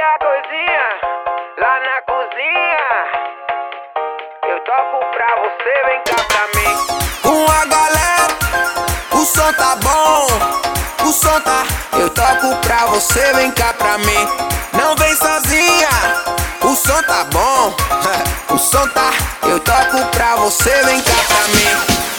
minha coisinha lá na cozinha. Eu toco pra você, vem cá pra mim. Com a galera, o som tá bom, o som tá. Eu toco pra você, vem cá pra mim. Não vem sozinha, o som tá bom, o som tá. Eu toco pra você, vem cá pra mim.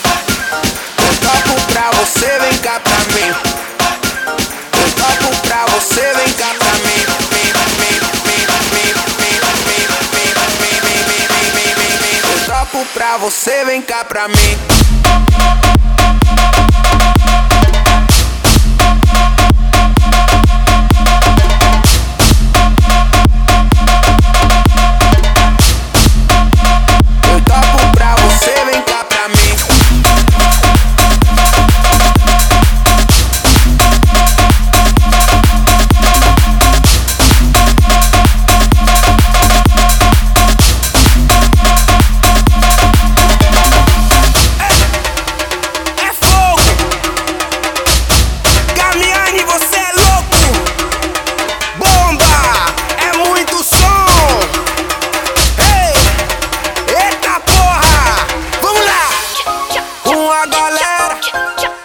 Pra você, vem cá pra mim. A galera,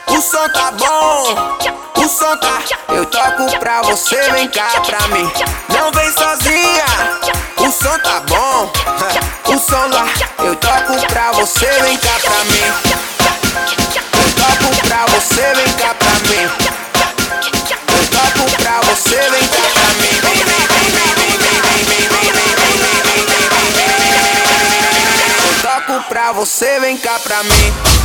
o som tá bom! O som tá. Eu toco pra você, vem cá pra mim. Não vem sozinha! O som tá bom! O som lá. Eu toco pra você, vem cá pra mim. Eu toco pra você, vem cá pra mim. Eu toco pra você, vem pra você, vem cá pra mim.